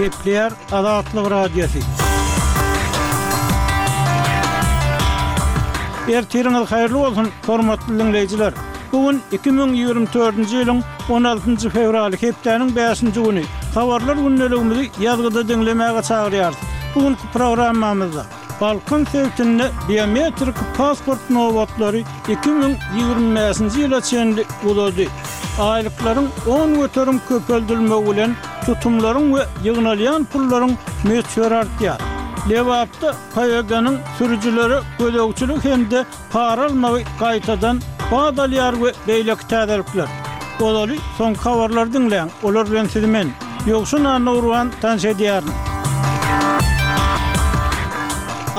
Gepleýär Azatlyk Radiosy. Ertiriňiz haýyrly bolsun, hormatly diňleýjiler! Bu gün iki müň ýigrimi dördünji ýylyň on altynjy fewraly, hepdäniň bäşinji güni. Habarlar gündeligimizi ýazgyda diňlemäge çagyrýarys. Bu günki programmamyzda. Balkan sebitinde biometrik pasport nobatlary iki müň ýigrimi bäşinji ýyla çenli uzady. Aýlyklaryň on göterim köpeldilmegi bilen tutumlaryň we ýygnalýan pullaryň möçberi artýar. Lebapda PYG-nyň sürüjilere gözegçilik hem-de para almagy gaýtadan bad alýar we beýleki täzelikler. Ozaly soňky habarlary diňläň, olar bilen sizi men, Ýowşan Annauruan tanyş edýärin.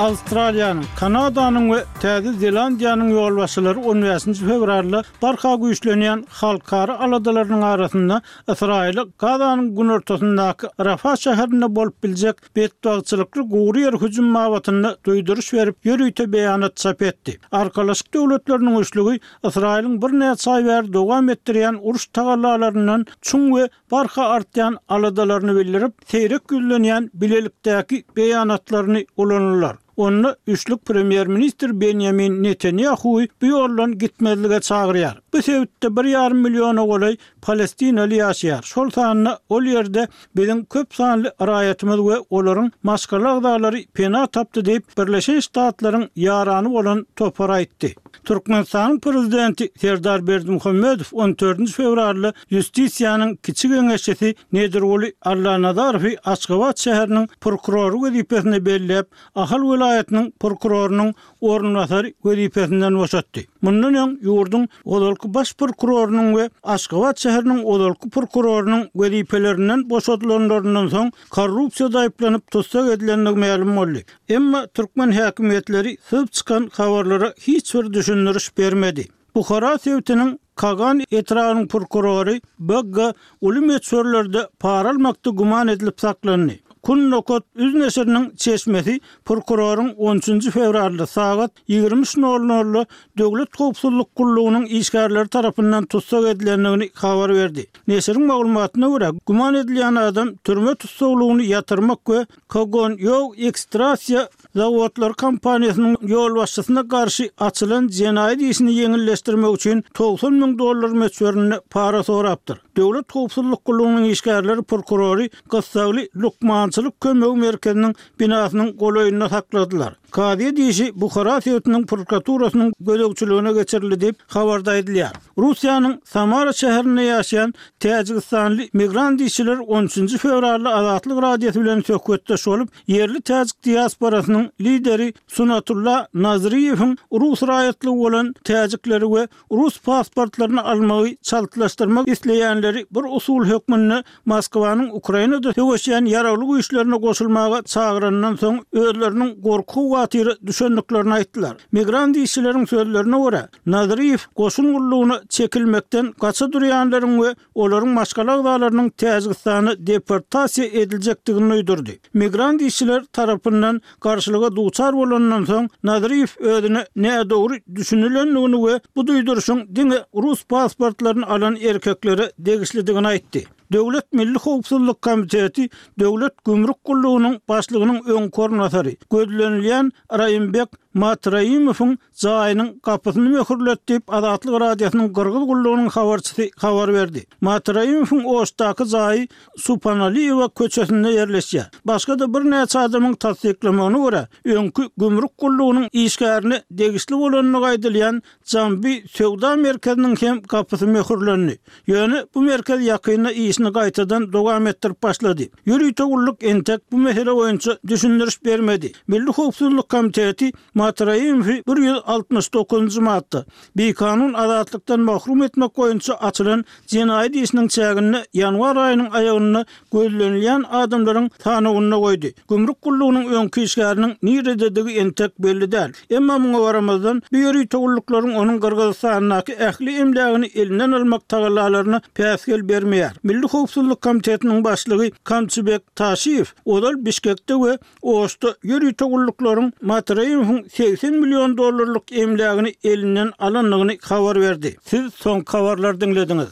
Awstraliýanyň, Kanadanyň we Täze Zelandiýanyň ýolbaşçylary on bäşinji fewralda barha güýçlenýän halkara aladalarynyň arasynda Ysraýyla Gazanyň günortasyndaky Rafah şäherinde bolup biljek Betbagtçylykly gury ýer hüjüm babatynda duýduryş berip, ýörite beýanat çap etdi. Arkalaşyk Döwletleriniň üçlügi Ysraýylyň birnäçe aý bäri dowam etdirýän uruş tagallalaryndan çuň we barha artýan aladalaryny bildirip, seýrek ýüzlenýän bilelikdäki beýanatlaryny ulandylar. Onda üçlük premýer-ministr Benýamin Netanýahuwy bu ýoldan gitmezlige çagyrýar. Bu sebitde bir ýarym milliona golaý palestinaly ýaşaýar, şol sanda ol ýerde biziň köp sanly raýatymyz we olaryň maşgala agzalary pena tapdy diýip, Birleşen Ştatlaryň ýarany bolan topar aýtdy. Türkmenistanyň Prezidenti Serdar Berdimuhamedow on dördünji fewralda Ýustisiýanyň kiçi geňeşçisi Nedirguly Allanazarowy Aşgabat şäheriniň prokurory wezipesine belläp, Ahal welaýatynyň prokurorynyň orunbasary wezipesinden boşatdy. Mundan öň, ýurduň ozalky baş prokurorynyň we Aşgabat şäheriniň ozalky prokurorynyň wezipelerinden boşadylanlaryndan soň korrupsiýada aýyplanyp tussag edilendigi mälim boldy. Emma türkmen häkimiýetleri syz çykan habarlara hiç bir düşündiriş bermedi. Buhara sebitiniň Kagan etrabynyň prokurory BG. uly möçberlerde para almakda güman edilip saklandy. Kun Nokat üz neşiriniň çeşmesi prokuroryň on üçünji fewralda sagat ýigrimi üç nol nolda Döwlet howpsuzlyk gullugynyň işgärleri tarapyndan tussag edilendigini habar berdi. Neşiriň maglumatyna görä, güman edilýän adam türme tussaglygyny ýatyrmak we Kogonýow ekstrasiýa zawodlary kompaniýasynyň ýolbaşçysyna garşy açylan jenaýat işini ýeňilleşdirmek üçin togsan müň dollar möçberinde para sorapdyr. Döwlet howpsuzlyk gullugynyň işgärleri prokurory gyssagly lukmançylyk kömegi merkeziniň binasynyň golaýynda sakladylar. Kazyýet işi Buhara sebitiniň prokuraturasynyň gözegçiligine geçirildi diýip, habarda aýdylýar. Russiýanyň Samara şäherinde ýaşaýan täjigistanly migrant işçiler on üçünji fewralda Azatlyk Radiosy bilen söhbetdeş bolup, ýerli täjik diasporasynyň lideri Sunatulla Nazryýewiň rus raýatlygy bolan täjikleri we Rus pasportlaryny almagy çaltlaşdyrmak isleýänleri bir usul hökmünde Moskwanyň Ukrainada söweşýän ýaragly güýçlerine goşulmaga çagyranyndan soň özleriniň gorky-howatyra düşendiklerini aýtdylar. Migrant işçileriň sözlerine görä, Nazarýew goşun gullugyna çekilmekden gaça durýanlaryň we olaryň maşgala agzalarynyň Täjigistana deportasiýa ediljekdigini duýdurdy. Migrant işçiler tarapyndan garşylyga duçar bolanyndan soň, Nazryýew özüne nädogry düşünilendigini we bu duýduryşyň diňe rus pasportlaryny alan erkeklere degişlidigini aýtdy. Döwlet milli howpsuzlyk komiteti Döwlet gümrük gullugynyň başlygynyň öňki orunbasary, gözlenilýän Raimbek Matraimowyň jaýynyň gapysyny möhürledi diýip, Azatlyk Radiosynyň Gyrgyz gullugynyň habarçysy habar berdi. Matraimowyň Oşdaky jaýy Supanaliýewa köçesinde ýerleşýär. Başga-da birnäçe adamyň tassyklamagyna görä, öňki gümrük gullugynyň işgärine degişli bolandygy aýdylýan Jambi söwda merkeziniň hem gapysy möhürlendi. Ýöne bu merkez ýakynda işini gaýtadan dowam etdirip başlady. Ýörite gulluk entek bu mesele boýunça düşündiriş bermedi. Milli howpsuzlyk komiteti Maty Raimowy bir ýüz altmyş dokuzynjy madda, bikanun azatlykdan mahrum etmek boýunça açylan jenaýat işiniň çäginde ýanwar aýynyň aýagynda gözlenilýän adamlaryň sanawynda goýdy. Gümrük gullugynyň öňki işgäriniň nirededigi entek belli däl. Emma muňa garamazdan, bu ýörite gulluklaryň onuň Gyrgyzystandaky ähli emlägini elinden almak tagallalaryna päsgel bermeýär. Milli howpsuzlyk komitetiniň başlygy Kamçybek Taşyýew ozal Bişkekde we Osta ýörite gulluklaryň Matraýewiň segsen million dollarlyk emlägini elinden alandygyny habar berdi. Siz soňky habarlary diňlediňiz.